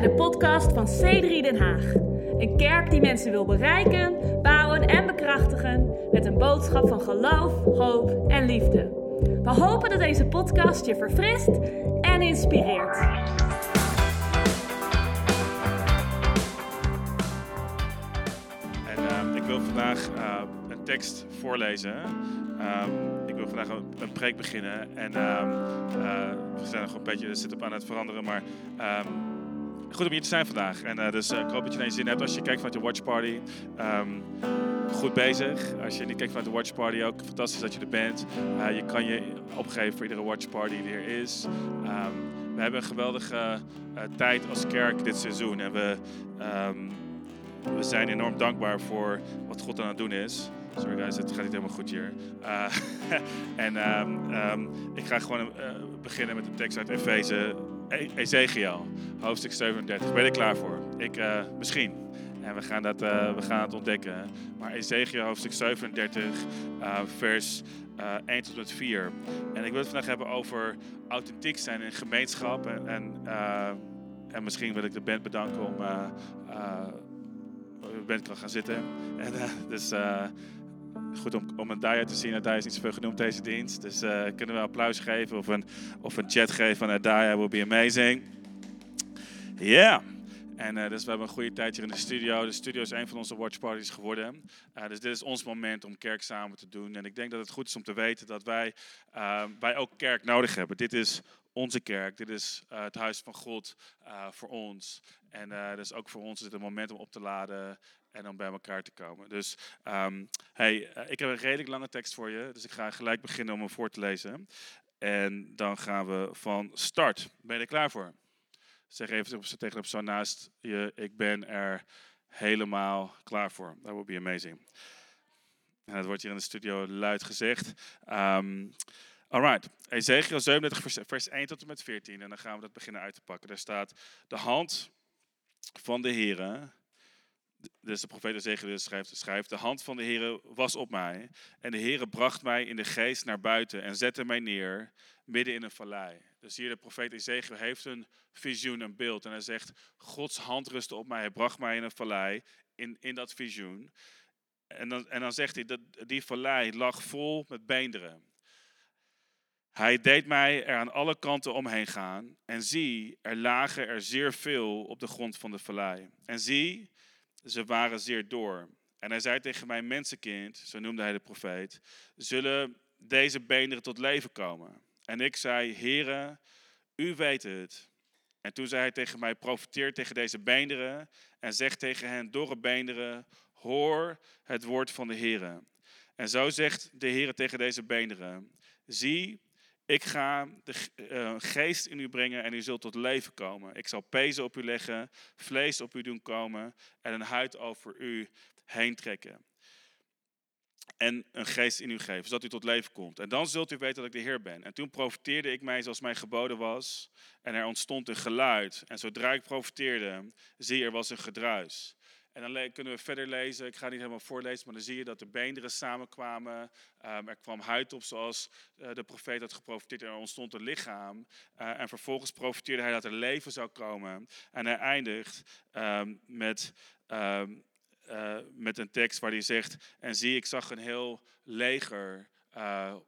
bij de podcast van C3 Den Haag. Een kerk die mensen wil bereiken, bouwen en bekrachtigen met een boodschap van geloof, hoop en liefde. We hopen dat deze podcast je verfrist en inspireert. En ehm, ik wil vandaag eh, een tekst voorlezen. Ehm, ik wil vandaag een, preek beginnen. En ehm, eh, we zijn nog een beetje zit op aan het veranderen. Maar ehm, goed om hier te zijn vandaag. En eh, dus eh, ik hoop dat je zin hebt als je kijkt vanuit de Watch Party. Ehm, goed bezig. Als je niet kijkt vanuit de Watch Party, ook fantastisch dat je er bent. Eh, je kan je opgeven voor iedere Watch Party die er is. Ehm, we hebben een geweldige tijd als kerk dit seizoen. En we, ehm, we zijn enorm dankbaar voor wat God aan het doen is. Sorry guys, het gaat niet helemaal goed hier. En ik ga gewoon beginnen met een tekst uit Efeze, Ezekiel, hoofdstuk 37. Ben je er klaar voor? Ik, eh, misschien. En we gaan, dat, eh, we gaan het ontdekken. Maar Ezekiel hoofdstuk 37, eh, vers eh 1 tot en met 4. En ik wil het vandaag hebben over authentiek zijn in gemeenschap. En, en, en misschien wil ik de band bedanken om... de band kan gaan zitten. En, dus goed om, om een te zien. Adaya is niet zoveel genoemd deze dienst. Dus eh, kunnen we applaus geven of een, of een chat geven van Adaya will be amazing. Ja. En eh, dus we hebben een goede tijd hier in de studio. De studio is een van onze watchparties geworden. Eh, dus dit is ons moment om kerk samen te doen. En ik denk dat het goed is om te weten dat wij, eh, wij ook kerk nodig hebben. Dit is onze kerk. Dit is eh, het huis van God eh, voor ons. En eh dus ook voor ons is het een moment om op te laden en om bij elkaar te komen. Dus ehm, hey, eh, ik heb een redelijk lange tekst voor je. Dus ik ga gelijk beginnen om hem voor te lezen. En dan gaan we van start. Ben je er klaar voor? Zeg even tegen de persoon naast je, ik ben er helemaal klaar voor. That would be amazing. En dat wordt hier in de studio luid gezegd. Um, alright, Ezekiel 37 vers, vers 1 tot en met 14. En dan gaan we dat beginnen uit te pakken. Daar staat, de hand van de Heere, dus de profeet Ezekiel schrijft, schrijft, de hand van de Heere was op mij. En de Heere bracht mij in de geest naar buiten en zette mij neer midden in een vallei. Dus hier de profeet Ezekiel heeft een visioen, een beeld. En hij zegt, Gods hand rustte op mij. Hij bracht mij in een vallei, in, in dat visioen. En dan, en dan zegt hij, dat die vallei lag vol met beenderen. Hij deed mij er aan alle kanten omheen gaan. En zie, er lagen er zeer veel op de grond van de vallei. En zie, ze waren zeer door. En hij zei tegen mij, mensenkind, zo noemde hij de profeet, zullen deze beenderen tot leven komen? En ik zei, Heere, u weet het. En toen zei hij tegen mij, profiteer tegen deze beenderen en zeg tegen hen, dorre beenderen, hoor het woord van de Heere. En zo zegt de Heere tegen deze beenderen, zie, ik ga de uh, geest in u brengen en u zult tot leven komen. Ik zal pezen op u leggen, vlees op u doen komen en een huid over u heen trekken. En een geest in u geven, zodat u tot leven komt. En dan zult u weten dat ik de Heer ben. En toen profiteerde ik mij zoals mij geboden was. En er ontstond een geluid. En zodra ik profiteerde, zie er was een gedruis. En dan kunnen we verder lezen. Ik ga niet helemaal voorlezen, maar dan zie je dat de beenderen samenkwamen. Um, er kwam huid op zoals uh, de profeet had geprofiteerd. Er ontstond een lichaam. Uh, en vervolgens profiteerde hij dat er leven zou komen. En hij eindigt um, met, um, uh, met een tekst waar hij zegt... En zie, ik zag een heel leger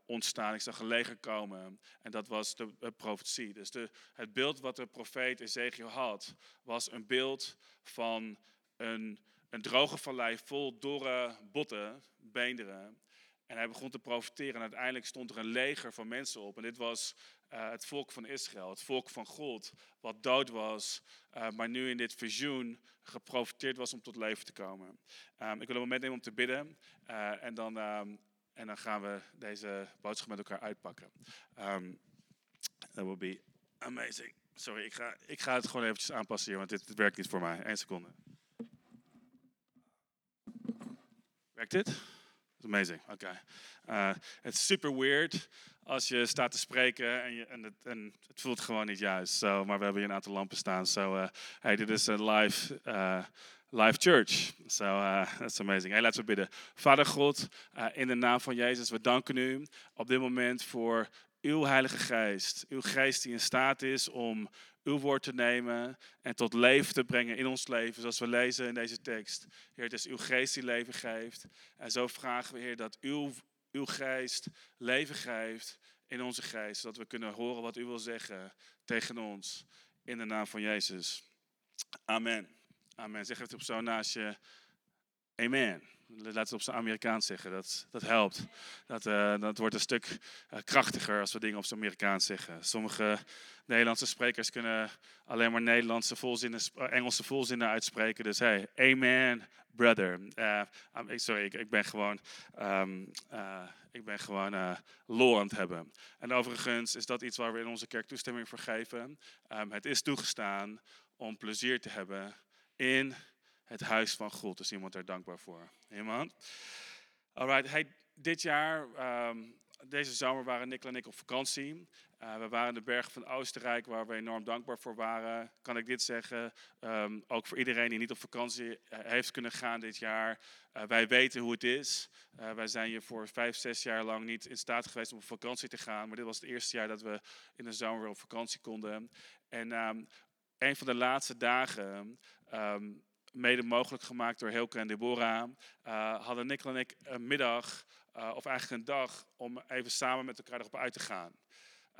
ontstaan. Ik zag een leger komen. En dat was de, de profetie. Dus de, het beeld wat de profeet Ezekiel had, was een beeld van een, een droge vallei vol dorre botten, beenderen. En hij begon te profiteren en uiteindelijk stond er een leger van mensen op. En dit was uh, het volk van Israël, het volk van God, wat dood was, uh, maar nu in dit visioen geprofiteerd was om tot leven te komen. Um, ik wil een moment nemen om te bidden uh, en, dan, um, en dan gaan we deze boodschap met elkaar uitpakken. Um, that will be amazing. Sorry, ik ga, ik ga het gewoon eventjes aanpassen hier, want dit, dit werkt niet voor mij. Eén seconde. Werkt dit? That's amazing. Oké. Okay. Het is super weird als je staat te spreken en, je, en, het, en het, voelt gewoon niet juist. Maar we hebben hier een aantal lampen staan. So, uh, hey, dit is een live, uh, live church. So, that's amazing. Hey, laten we bidden. Vader God, in de naam van Jezus, we danken u op dit moment voor uw Heilige Geest. Uw Geest die in staat is om uw woord te nemen en tot leven te brengen in ons leven, zoals we lezen in deze tekst. Heer, het is uw geest die leven geeft. En zo vragen we, Heer, dat uw, uw geest leven geeft in onze geest, zodat we kunnen horen wat u wil zeggen tegen ons. In de naam van Jezus. Amen. Amen. Zeg even de persoon naast je. Amen. Laat het op zijn Amerikaans zeggen, dat, dat helpt. Dat, uh, dat wordt een stuk uh, krachtiger als we dingen op zijn Amerikaans zeggen. Sommige Nederlandse sprekers kunnen alleen maar Nederlandse volzinnen, Engelse volzinnen uitspreken. Dus hey, amen, brother. Uh, sorry, ik, ik, ben gewoon, um, ik ben gewoon law aan het hebben. En overigens is dat iets waar we in onze kerk toestemming voor geven. Um, het is toegestaan om plezier te hebben in het huis van God. Dus iemand daar dankbaar voor. Iemand? Alright, dit jaar, um, deze zomer waren Nick en ik op vakantie. Uh, we waren in de bergen van Oostenrijk, waar we enorm dankbaar voor waren. Kan ik dit zeggen? Um, ook voor iedereen die niet op vakantie eh, heeft kunnen gaan dit jaar. Uh, wij weten hoe het is. Wij zijn hier voor vijf, zes jaar lang niet in staat geweest om op vakantie te gaan. Maar dit was het eerste jaar dat we in de zomer weer op vakantie konden. En um, een van de laatste dagen mede mogelijk gemaakt door Hilke en Deborah, uh, hadden Nick en ik een middag, uh, of eigenlijk een dag, om even samen met elkaar erop uit te gaan.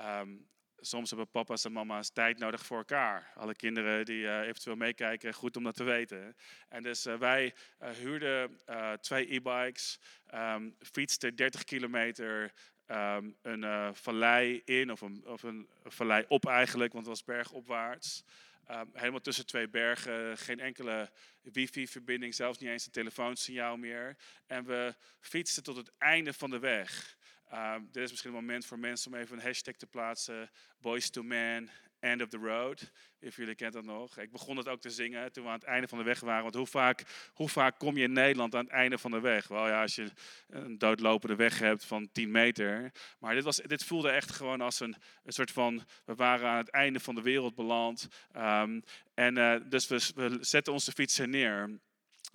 Um, soms hebben papa's en mama's tijd nodig voor elkaar. Alle kinderen die uh, eventueel meekijken, goed om dat te weten. En dus wij huurden twee e-bikes, um, fietsten 30 kilometer um, een vallei in, of een, of een vallei op eigenlijk, want het was bergopwaarts. Um, helemaal tussen twee bergen, geen enkele wifi-verbinding, zelfs niet eens een telefoonsignaal meer. En we fietsten tot het einde van de weg. Um, dit is misschien een moment voor mensen om even een hashtag te plaatsen. Boys to Man, End of the Road. If jullie kent dat nog. Ik begon het ook te zingen toen we aan het einde van de weg waren. Want hoe vaak, hoe vaak kom je in Nederland aan het einde van de weg? Wel ja, als je een doodlopende weg hebt van 10 meter. Maar dit, was, dit voelde echt gewoon als een, een soort van... We waren aan het einde van de wereld beland. Um, en uh, dus we, zetten onze fietsen neer.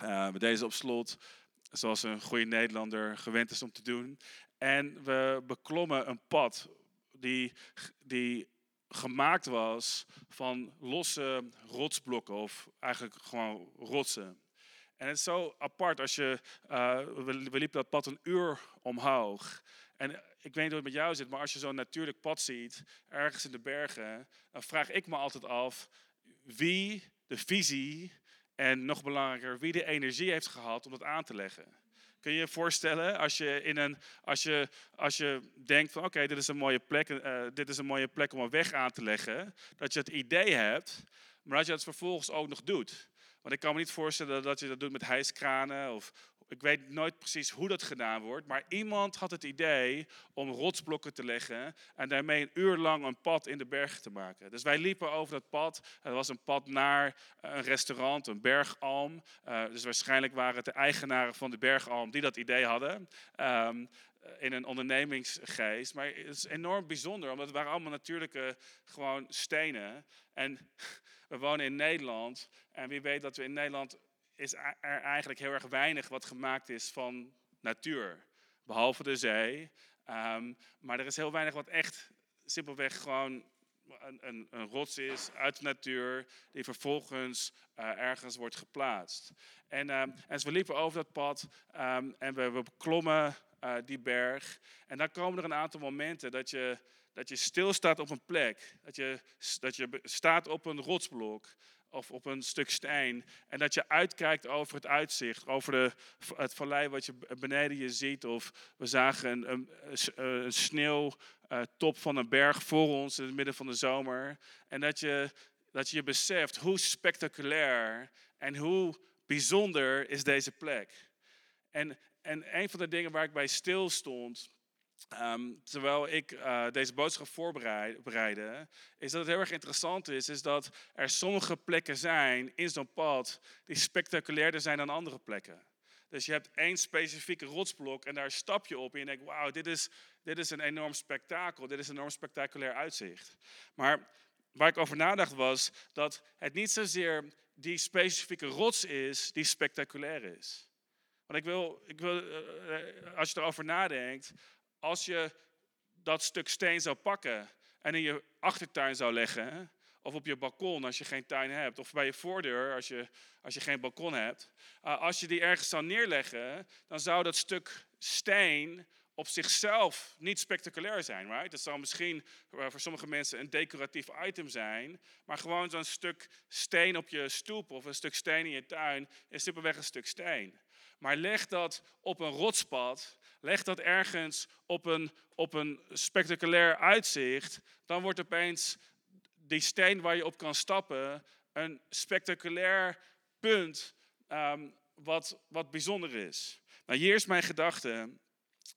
Uh, we deden op slot. Zoals een goede Nederlander gewend is om te doen. En we beklommen een pad die, die gemaakt was van losse rotsblokken of eigenlijk gewoon rotsen. En het is zo apart als je, uh, we, we liepen dat pad een uur omhoog. En ik weet niet hoe het met jou zit, maar als je zo'n natuurlijk pad ziet, ergens in de bergen, dan vraag ik me altijd af wie de visie en nog belangrijker, wie de energie heeft gehad om dat aan te leggen. Kun je je voorstellen als je, in een, als je, als je denkt van oké, dit is een mooie plek, uh, dit is een mooie plek om een weg aan te leggen, dat je het idee hebt, maar dat je het vervolgens ook nog doet. Want ik kan me niet voorstellen dat je dat doet met hijskranen of, ik weet nooit precies hoe dat gedaan wordt, maar iemand had het idee om rotsblokken te leggen en daarmee een uur lang een pad in de bergen te maken. Dus wij liepen over dat pad. Het was een pad naar een restaurant, een bergalm. Uh, dus waarschijnlijk waren het de eigenaren van de bergalm die dat idee hadden. Um, in een ondernemingsgeest. Maar het is enorm bijzonder, omdat het waren allemaal natuurlijke gewoon stenen. En we wonen in Nederland. En wie weet dat we in Nederland is er eigenlijk heel erg weinig wat gemaakt is van natuur. Behalve de zee. Um, maar er is heel weinig wat echt simpelweg gewoon een, een, een, rots is uit de natuur, die vervolgens uh, ergens wordt geplaatst. En, um, en we liepen over dat pad um, en we, we beklommen uh, die berg. En dan komen er een aantal momenten dat je, dat je stilstaat op een plek. Dat je, dat je staat op een rotsblok of op een stuk steen. En dat je uitkijkt over het uitzicht, over de, het vallei wat je beneden je ziet. Of we zagen een, een, een sneeuwtop van een berg voor ons in het midden van de zomer. En dat je, dat je beseft hoe spectaculair en hoe bijzonder is deze plek. En, en een van de dingen waar ik bij stil stond Um, terwijl ik uh, deze boodschap voorbereidde, is dat het heel erg interessant is, is dat er sommige plekken zijn in zo'n pad die spectaculairder zijn dan andere plekken. Dus je hebt één specifieke rotsblok en daar stap je op en je denkt, wauw, dit is, dit is een enorm spektakel, dit is een enorm spectaculair uitzicht. Maar waar ik over nadacht was dat het niet zozeer die specifieke rots is die spectaculair is. Want ik wil, ik wil uh, als je erover nadenkt, als je dat stuk steen zou pakken en in je achtertuin zou leggen, of op je balkon als je geen tuin hebt, of bij je voordeur als je, als je geen balkon hebt, uh, als je die ergens zou neerleggen, dan zou dat stuk steen op zichzelf niet spectaculair zijn, right? Dat zal misschien voor sommige mensen een decoratief item zijn, maar gewoon zo'n stuk steen op je stoep of een stuk steen in je tuin is simpelweg een stuk steen. Maar leg dat op een rotspad, leg dat ergens op een, op een spectaculair uitzicht, dan wordt opeens die steen waar je op kan stappen een spectaculair punt um, wat, wat bijzonder is. Nou, hier is mijn gedachte.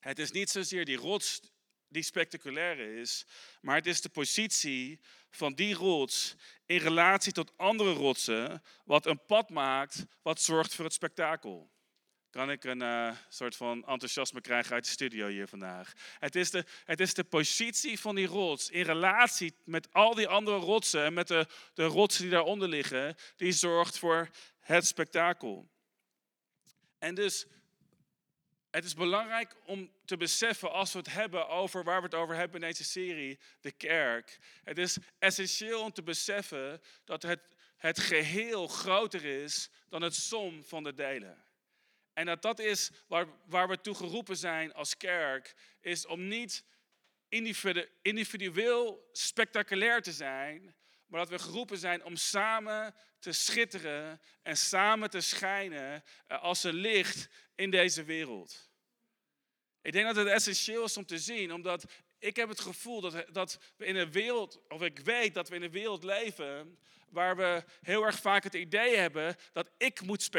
Het is niet zozeer die rots die spectaculair is, maar het is de positie van die rots in relatie tot andere rotsen, wat een pad maakt, wat zorgt voor het spektakel. Kan ik een uh, soort van enthousiasme krijgen uit de studio hier vandaag? Het is, de, het is de positie van die rots in relatie met al die andere rotsen en met de, de rotsen die daaronder liggen, die zorgt voor het spektakel. En dus het is belangrijk om te beseffen als we het hebben over waar we het over hebben in deze serie, de kerk. Het is essentieel om te beseffen dat het, het geheel groter is dan het som van de delen. En dat dat is waar, waar we toe geroepen zijn als kerk, is om niet individueel spectaculair te zijn, maar dat we geroepen zijn om samen te schitteren en samen te schijnen eh, als een licht in deze wereld. Ik denk dat het essentieel is om te zien, omdat ik heb het gevoel dat, dat we in een wereld, of ik weet dat we in een wereld leven waar we heel erg vaak het idee hebben dat ik moet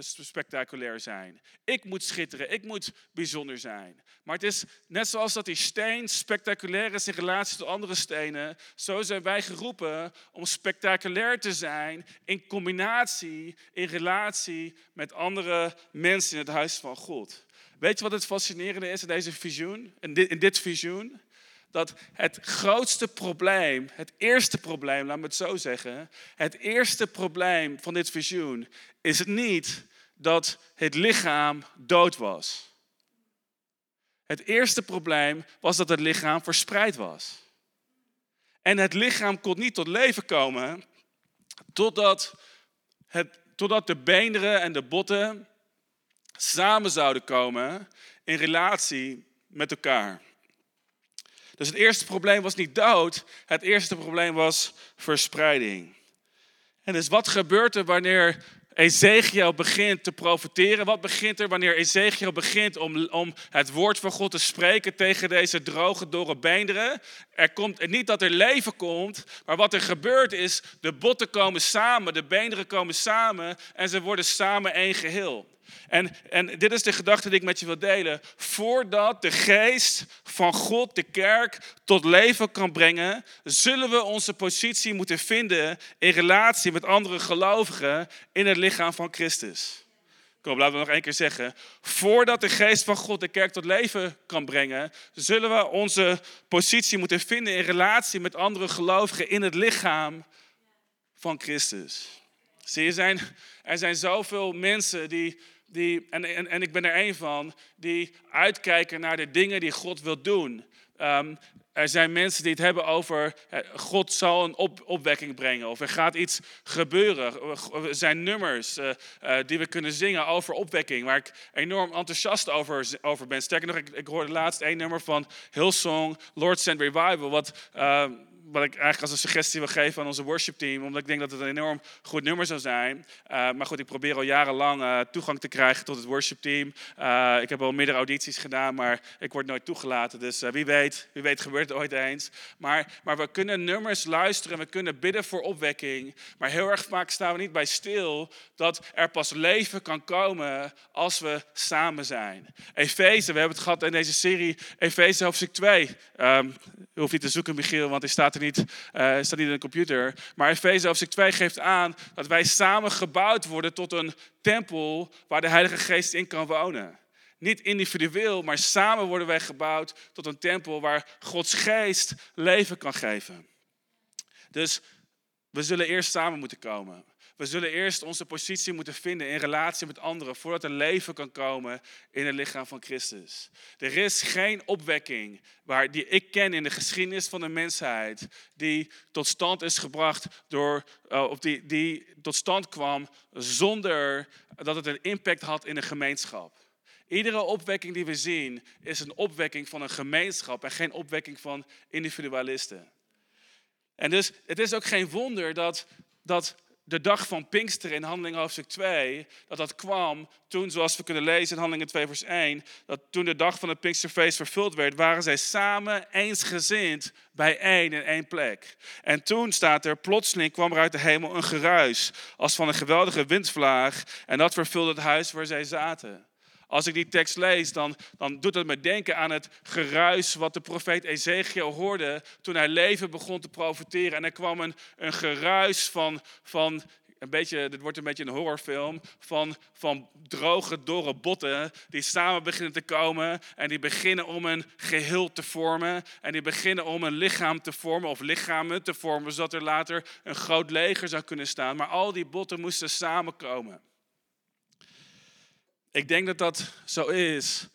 spectaculair zijn. Ik moet schitteren, ik moet bijzonder zijn. Maar het is net zoals dat die steen spectaculair is in relatie tot andere stenen, zo zijn wij geroepen om spectaculair te zijn in combinatie, in relatie met andere mensen in het huis van God. Weet je wat het fascinerende is in deze visioen, in dit, in dit visioen? Dat het grootste probleem, het eerste probleem, laat me het zo zeggen, het eerste probleem van dit visioen is het niet dat het lichaam dood was. Het eerste probleem was dat het lichaam verspreid was. En het lichaam kon niet tot leven komen totdat, het, totdat de beenderen en de botten samen zouden komen in relatie met elkaar. Dus het eerste probleem was niet dood, het eerste probleem was verspreiding. En dus wat gebeurt er wanneer Ezekiel begint te profiteren? Wat begint er wanneer Ezekiel begint om, om het woord van God te spreken tegen deze droge, dorre beenderen? Er komt niet dat er leven komt, maar wat er gebeurt is, de botten komen samen, de beenderen komen samen en ze worden samen één geheel. En, en dit is de gedachte die ik met je wil delen. Voordat de geest van God de kerk tot leven kan brengen, zullen we onze positie moeten vinden in relatie met andere gelovigen in het lichaam van Christus. Kom, laten we nog één keer zeggen. Voordat de geest van God de kerk tot leven kan brengen, zullen we onze positie moeten vinden in relatie met andere gelovigen in het lichaam van Christus. Zie je, er zijn, er zijn zoveel mensen die die, en, en, en ik ben er één van, die uitkijken naar de dingen die God wil doen. Ehm, er zijn mensen die het hebben over eh, God zal een op, opwekking brengen of er gaat iets gebeuren. Er zijn nummers uh, uh, die we kunnen zingen over opwekking, waar ik enorm enthousiast over, over ben. Sterker nog, ik, ik hoorde laatst één nummer van Hillsong, Lord Send Revival, wat ehm, wat ik eigenlijk als een suggestie wil geven aan onze worshipteam, omdat ik denk dat het een enorm goed nummer zou zijn. Uh, maar goed, ik probeer al jarenlang uh, toegang te krijgen tot het worshipteam. Uh, ik heb al meerdere audities gedaan, maar ik word nooit toegelaten. Dus wie weet, wie weet gebeurt het ooit eens. Maar, maar we kunnen nummers luisteren, we kunnen bidden voor opwekking. Maar heel erg vaak staan we niet bij stil dat er pas leven kan komen als we samen zijn. Efeze, we hebben het gehad in deze serie, Efeze hoofdstuk 2. Um, je te zoeken, Michiel, want hij staat niet, uh, staat in de computer. Maar Efeze hoofdstuk 2 geeft aan dat wij samen gebouwd worden tot een tempel waar de Heilige Geest in kan wonen. Niet individueel, maar samen worden wij gebouwd tot een tempel waar Gods geest leven kan geven. Dus we zullen eerst samen moeten komen. We zullen eerst onze positie moeten vinden in relatie met anderen voordat er leven kan komen in het lichaam van Christus. Er is geen opwekking waar, die ik ken in de geschiedenis van de mensheid die tot stand is gebracht door, uh, of die, die tot stand kwam zonder dat het een impact had in een gemeenschap. Iedere opwekking die we zien is een opwekking van een gemeenschap en geen opwekking van individualisten. En dus het is ook geen wonder dat, dat de dag van Pinkster in Handelingen hoofdstuk 2, dat dat kwam toen, zoals we kunnen lezen in Handelingen 2 vers 1, dat toen de dag van het Pinksterfeest vervuld werd, waren zij samen eensgezind bij één in één plek. En toen staat er, plotseling kwam er uit de hemel een geruis, als van een geweldige windvlaag, en dat vervulde het huis waar zij zaten. Als ik die tekst lees, dan, dan doet het me denken aan het geruis wat de profeet Ezekiel hoorde toen hij leven begon te profiteren. En er kwam een, geruis van, van een beetje, dit wordt een beetje een horrorfilm, van, van droge, dorre botten die samen beginnen te komen en die beginnen om een geheel te vormen en die beginnen om een lichaam te vormen of lichamen te vormen, zodat er later een groot leger zou kunnen staan. Maar al die botten moesten samenkomen. Ik denk dat dat zo is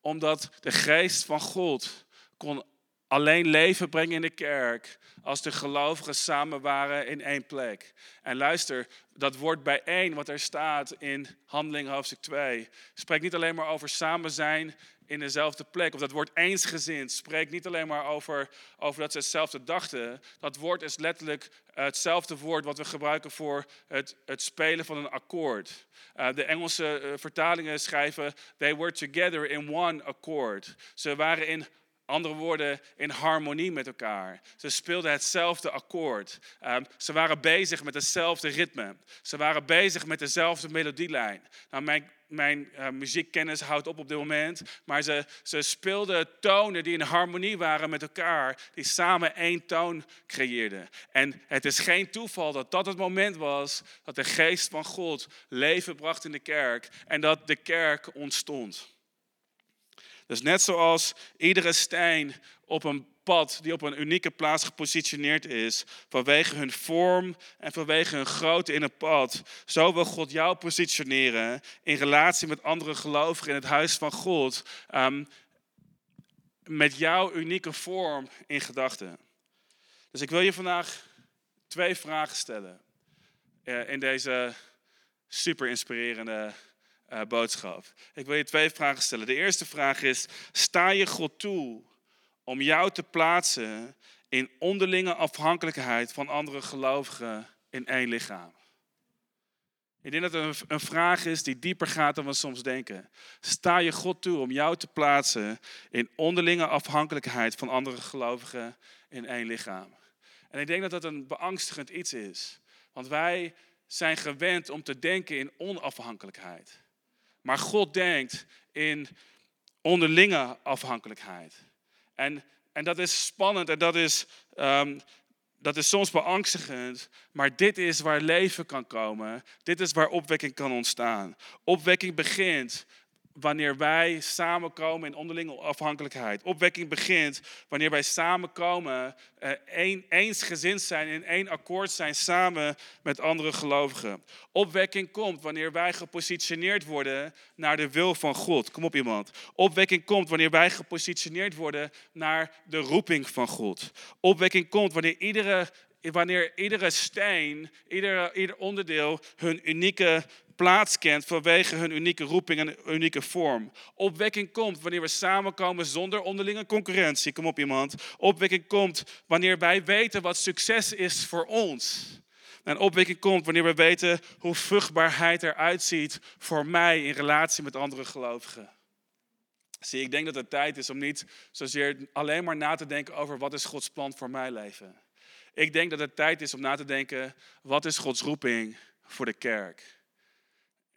omdat de geest van God kon alleen leven brengen in de kerk als de gelovigen samen waren in één plek. En luister, dat woord bijeen wat er staat in Handelingen hoofdstuk 2, spreekt niet alleen maar over samen zijn in dezelfde plek. Of dat woord eensgezind spreekt niet alleen maar over, over dat ze hetzelfde dachten. Dat woord is letterlijk hetzelfde woord wat we gebruiken voor het, het spelen van een akkoord. Uh, de Engelse uh, vertalingen schrijven, they were together in one accord. Ze waren in andere woorden, in harmonie met elkaar. Ze speelden hetzelfde akkoord. Um, ze waren bezig met hetzelfde ritme. Ze waren bezig met dezelfde melodielijn. Nou, mijn mijn uh, muziekkennis houdt op op dit moment. Maar ze, ze speelden tonen die in harmonie waren met elkaar. Die samen één toon creëerden. En het is geen toeval dat dat het moment was dat de geest van God leven bracht in de kerk. En dat de kerk ontstond. Dus net zoals iedere steen op een pad die op een unieke plaats gepositioneerd is, vanwege hun vorm en vanwege hun grootte in het pad, zo wil God jou positioneren in relatie met andere gelovigen in het huis van God, um, met jouw unieke vorm in gedachten. Dus ik wil je vandaag twee vragen stellen uh, in deze super inspirerende uh, boodschap. Ik wil je twee vragen stellen. De eerste vraag is: sta je God toe om jou te plaatsen in onderlinge afhankelijkheid van andere gelovigen in één lichaam? Ik denk dat het een vraag is die dieper gaat dan we soms denken. Sta je God toe om jou te plaatsen in onderlinge afhankelijkheid van andere gelovigen in één lichaam? En ik denk dat dat een beangstigend iets is. Want wij zijn gewend om te denken in onafhankelijkheid. Maar God denkt in onderlinge afhankelijkheid. En, en dat is spannend en dat is, um, dat is soms beangstigend. Maar dit is waar leven kan komen. Dit is waar opwekking kan ontstaan. Opwekking begint wanneer wij samenkomen in onderlinge afhankelijkheid. Opwekking begint wanneer wij samenkomen, eh, een, eensgezind zijn, in één akkoord zijn samen met andere gelovigen. Opwekking komt wanneer wij gepositioneerd worden naar de wil van God. Kom op iemand. Opwekking komt wanneer wij gepositioneerd worden naar de roeping van God. Opwekking komt wanneer iedere wanneer iedere steen, ieder, ieder onderdeel hun unieke plaats kent vanwege hun unieke roeping en unieke vorm. Opwekking komt wanneer we samenkomen zonder onderlinge concurrentie. Kom op iemand. Opwekking komt wanneer wij weten wat succes is voor ons. En opwekking komt wanneer we weten hoe vruchtbaarheid eruit ziet voor mij in relatie met andere gelovigen. Zie, ik denk dat het tijd is om niet zozeer alleen maar na te denken over wat is Gods plan voor mijn leven. Ik denk dat het tijd is om na te denken, wat is Gods roeping voor de kerk?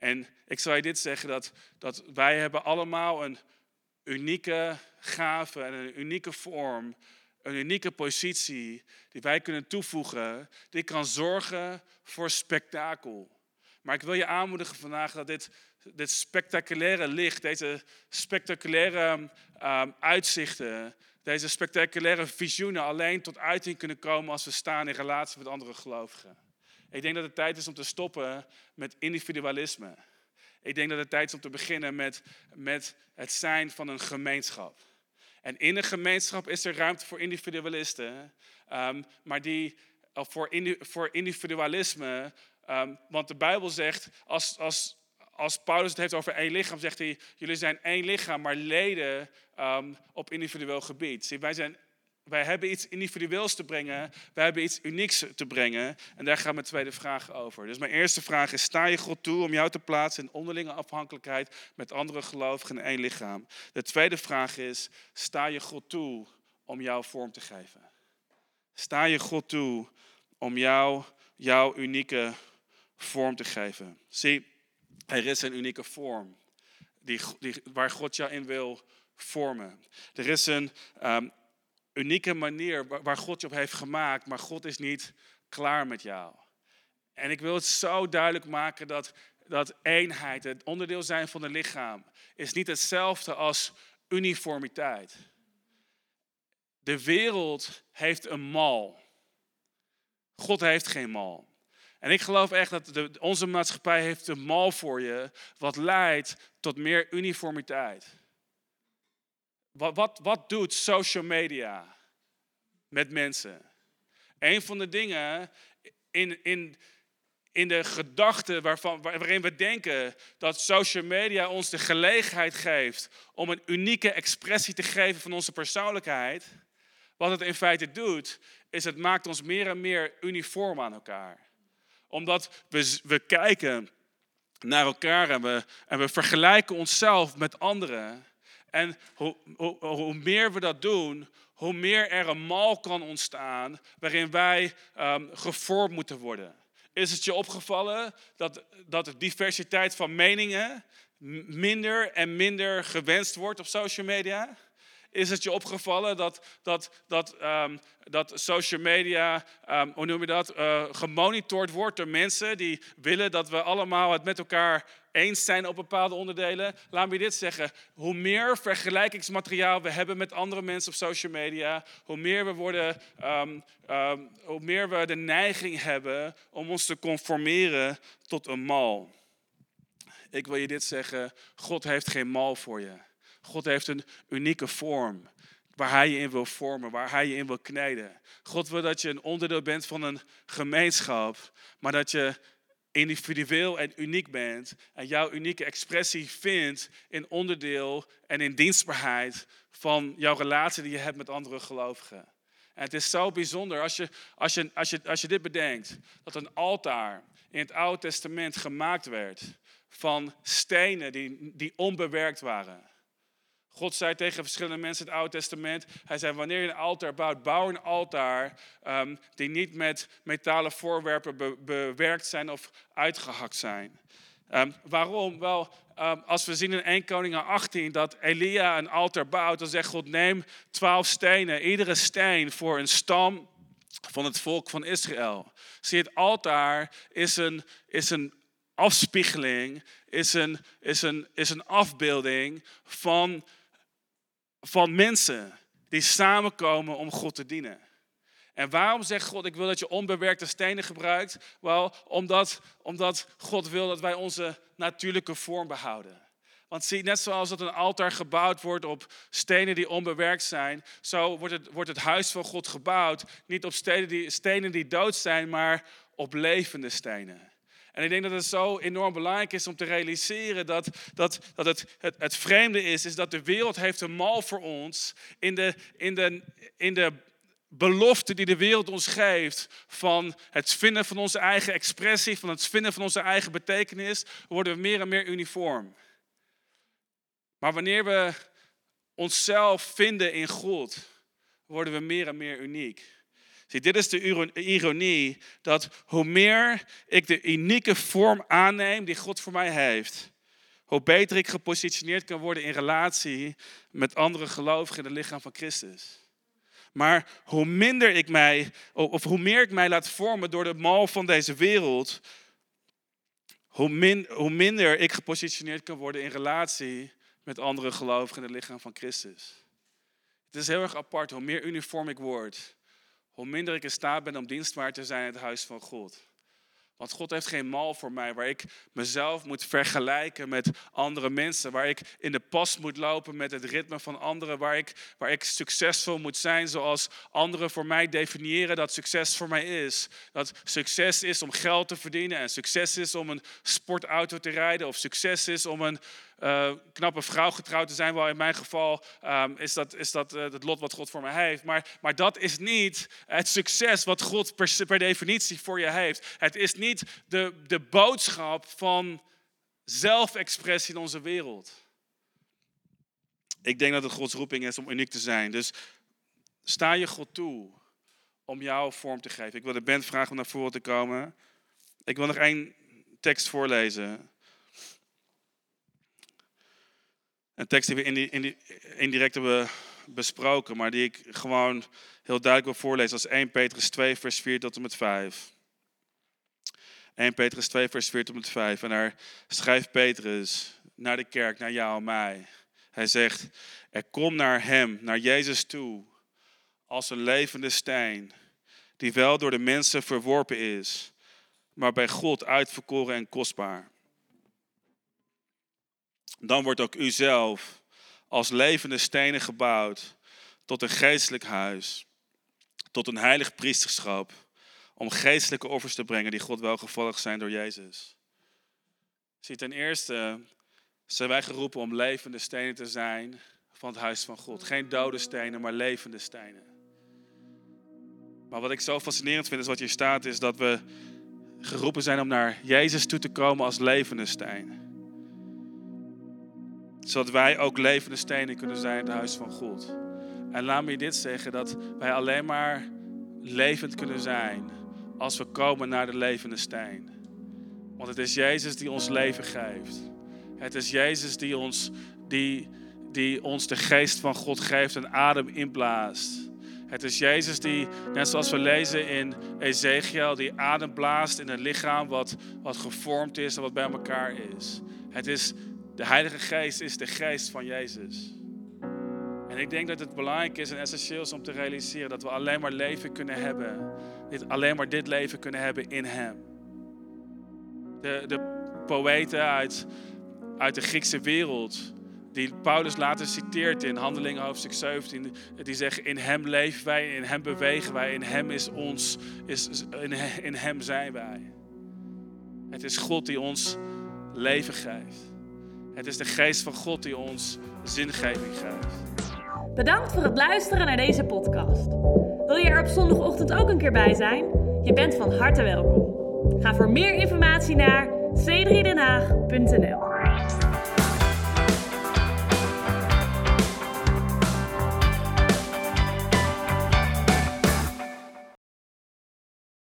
En ik zou je dit zeggen, dat, dat wij hebben allemaal een unieke gave en een unieke vorm, een unieke positie die wij kunnen toevoegen, die kan zorgen voor spektakel. Maar ik wil je aanmoedigen vandaag dat dit, dit spectaculaire licht, deze spectaculaire uh, uitzichten, deze spectaculaire visioenen alleen tot uiting kunnen komen als we staan in relatie met andere gelovigen. Ik denk dat het tijd is om te stoppen met individualisme. Ik denk dat het tijd is om te beginnen met, met het zijn van een gemeenschap. En in een gemeenschap is er ruimte voor individualisten, ehm, maar die, voor, voor individualisme, um, want de Bijbel zegt, als, als, als Paulus het heeft over één lichaam, zegt hij, jullie zijn één lichaam, maar leden um, op individueel gebied. Zie, wij zijn wij hebben iets individueels te brengen. Wij hebben iets unieks te brengen. En daar gaat mijn tweede vraag over. Dus mijn eerste vraag is: sta je God toe om jou te plaatsen in onderlinge afhankelijkheid met andere gelovigen in één lichaam? De tweede vraag is: sta je God toe om jou vorm te geven? Sta je God toe om jou, jouw unieke vorm te geven? Zie, er is een unieke vorm die, die, waar God jou in wil vormen. Er is een um, unieke manier waar God je op heeft gemaakt, maar God is niet klaar met jou. En ik wil het zo duidelijk maken dat, dat eenheid, het onderdeel zijn van het lichaam, is niet hetzelfde als uniformiteit. De wereld heeft een mal. God heeft geen mal. En ik geloof echt dat onze maatschappij heeft een mal voor je, wat leidt tot meer uniformiteit. Wat, wat, doet social media met mensen? Een van de dingen in, in, in de gedachten waarvan, waarin we denken dat social media ons de gelegenheid geeft om een unieke expressie te geven van onze persoonlijkheid. Wat het in feite doet, is het maakt ons meer en meer uniform aan elkaar. Omdat we, we kijken naar elkaar en we, en we vergelijken onszelf met anderen. En hoe, hoe, hoe, meer we dat doen, hoe meer er een mal kan ontstaan waarin wij um, gevormd moeten worden. Is het je opgevallen dat, dat de diversiteit van meningen minder en minder gewenst wordt op social media? Is het je opgevallen dat, dat, dat, um, dat social media, um, hoe noem je dat, uh, gemonitord wordt door mensen die willen dat we allemaal het met elkaar eens zijn op bepaalde onderdelen. Laat me dit zeggen. Hoe meer vergelijkingsmateriaal we hebben met andere mensen op social media, hoe meer we worden, um, um, hoe meer we de neiging hebben om ons te conformeren tot een mal. Ik wil je dit zeggen: God heeft geen mal voor je. God heeft een unieke vorm waar Hij je in wil vormen, waar Hij je in wil kneden. God wil dat je een onderdeel bent van een gemeenschap, maar dat je individueel en uniek bent en jouw unieke expressie vindt in onderdeel en in dienstbaarheid van jouw relatie die je hebt met andere gelovigen. En het is zo bijzonder als je, als je, als je, als je dit bedenkt, dat een altaar in het Oude Testament gemaakt werd van stenen die, die onbewerkt waren. God zei tegen verschillende mensen in het Oude Testament, hij zei wanneer je een altaar bouwt, bouw een altaar um, die niet met metalen voorwerpen bewerkt zijn of uitgehakt zijn. Um, waarom? Wel, um, als we zien in 1 Koningen 18 dat Elia een altaar bouwt, dan zegt God neem twaalf stenen, iedere steen voor een stam van het volk van Israël. Zie, het altaar is een, is een afspiegeling, is een, is, een, is een afbeelding van van mensen die samenkomen om God te dienen. En waarom zegt God, ik wil dat je onbewerkte stenen gebruikt? Wel, omdat, omdat God wil dat wij onze natuurlijke vorm behouden. Want zie, net zoals dat een altaar gebouwd wordt op stenen die onbewerkt zijn, zo wordt het, wordt het huis van God gebouwd, niet op stenen die, stenen die dood zijn, maar op levende stenen. En ik denk dat het zo enorm belangrijk is om te realiseren dat, dat, dat het, het, het vreemde is, is dat de wereld heeft een mal voor ons in de, in de, in de belofte die de wereld ons geeft van het vinden van onze eigen expressie, van het vinden van onze eigen betekenis, worden we meer en meer uniform. Maar wanneer we onszelf vinden in God, worden we meer en meer uniek. Zie, dit is de ironie dat hoe meer ik de unieke vorm aanneem die God voor mij heeft, hoe beter ik gepositioneerd kan worden in relatie met andere gelovigen in het lichaam van Christus. Maar hoe minder ik mij, of hoe meer ik mij laat vormen door de mal van deze wereld, hoe, min, hoe minder ik gepositioneerd kan worden in relatie met andere gelovigen in het lichaam van Christus. Het is heel erg apart, hoe meer uniform ik word, hoe minder ik in staat ben om dienstbaar te zijn in het huis van God. Want God heeft geen mal voor mij waar ik mezelf moet vergelijken met andere mensen. Waar ik in de pas moet lopen met het ritme van anderen. Waar ik, waar ik succesvol moet zijn zoals anderen voor mij definiëren dat succes voor mij is. Dat succes is om geld te verdienen en succes is om een sportauto te rijden. Of succes is om een uh, knappe vrouw getrouwd te zijn. Wel in mijn geval um, is dat, is dat uh, het lot wat God voor mij heeft. Maar, maar dat is niet het succes wat God per, per definitie voor je heeft. Het is niet de, de boodschap van zelfexpressie in onze wereld. Ik denk dat het Gods roeping is om uniek te zijn. Dus sta je God toe om jou vorm te geven. Ik wil de band vragen om naar voren te komen. Ik wil nog één tekst voorlezen. Een tekst die we indirect hebben besproken, maar die ik gewoon heel duidelijk wil voorlezen als 1 Petrus 2, vers 4 tot en met 5. 1 Petrus 2, vers 4 tot en met 5. En daar schrijft Petrus naar de kerk, naar jou mij. Hij zegt, er kom naar hem, naar Jezus toe, als een levende steen, die wel door de mensen verworpen is, maar bij God uitverkoren en kostbaar dan wordt ook u zelf als levende stenen gebouwd tot een geestelijk huis, tot een heilig priesterschap, om geestelijke offers te brengen die God welgevallig zijn door Jezus. Zie, ten eerste zijn wij geroepen om levende stenen te zijn van het huis van God. Geen dode stenen, maar levende stenen. Maar wat ik zo fascinerend vind is wat hier staat, is dat we geroepen zijn om naar Jezus toe te komen als levende steen zodat wij ook levende stenen kunnen zijn in het huis van God. En laat me je dit zeggen, dat wij alleen maar levend kunnen zijn als we komen naar de levende steen. Want het is Jezus die ons leven geeft. Het is Jezus die ons, die, die ons de geest van God geeft en adem inblaast. Het is Jezus die, net zoals we lezen in Ezekiel, die adem blaast in een lichaam wat, wat gevormd is en wat bij elkaar is. Het is de Heilige Geest is de geest van Jezus. En ik denk dat het belangrijk is en essentieel is om te realiseren dat we alleen maar leven kunnen hebben. Dit, alleen maar dit leven kunnen hebben in Hem. De, de poëten uit, uit de Griekse wereld, die Paulus later citeert in Handelingen hoofdstuk 17, die zeggen: In Hem leven wij, in Hem bewegen wij, in Hem is ons, is, in, in Hem zijn wij. Het is God die ons leven geeft. Het is de geest van God die ons zingeving geeft. Bedankt voor het luisteren naar deze podcast. Wil je er op zondagochtend ook een keer bij zijn? Je bent van harte welkom. Ga voor meer informatie naar c3denhaag.nl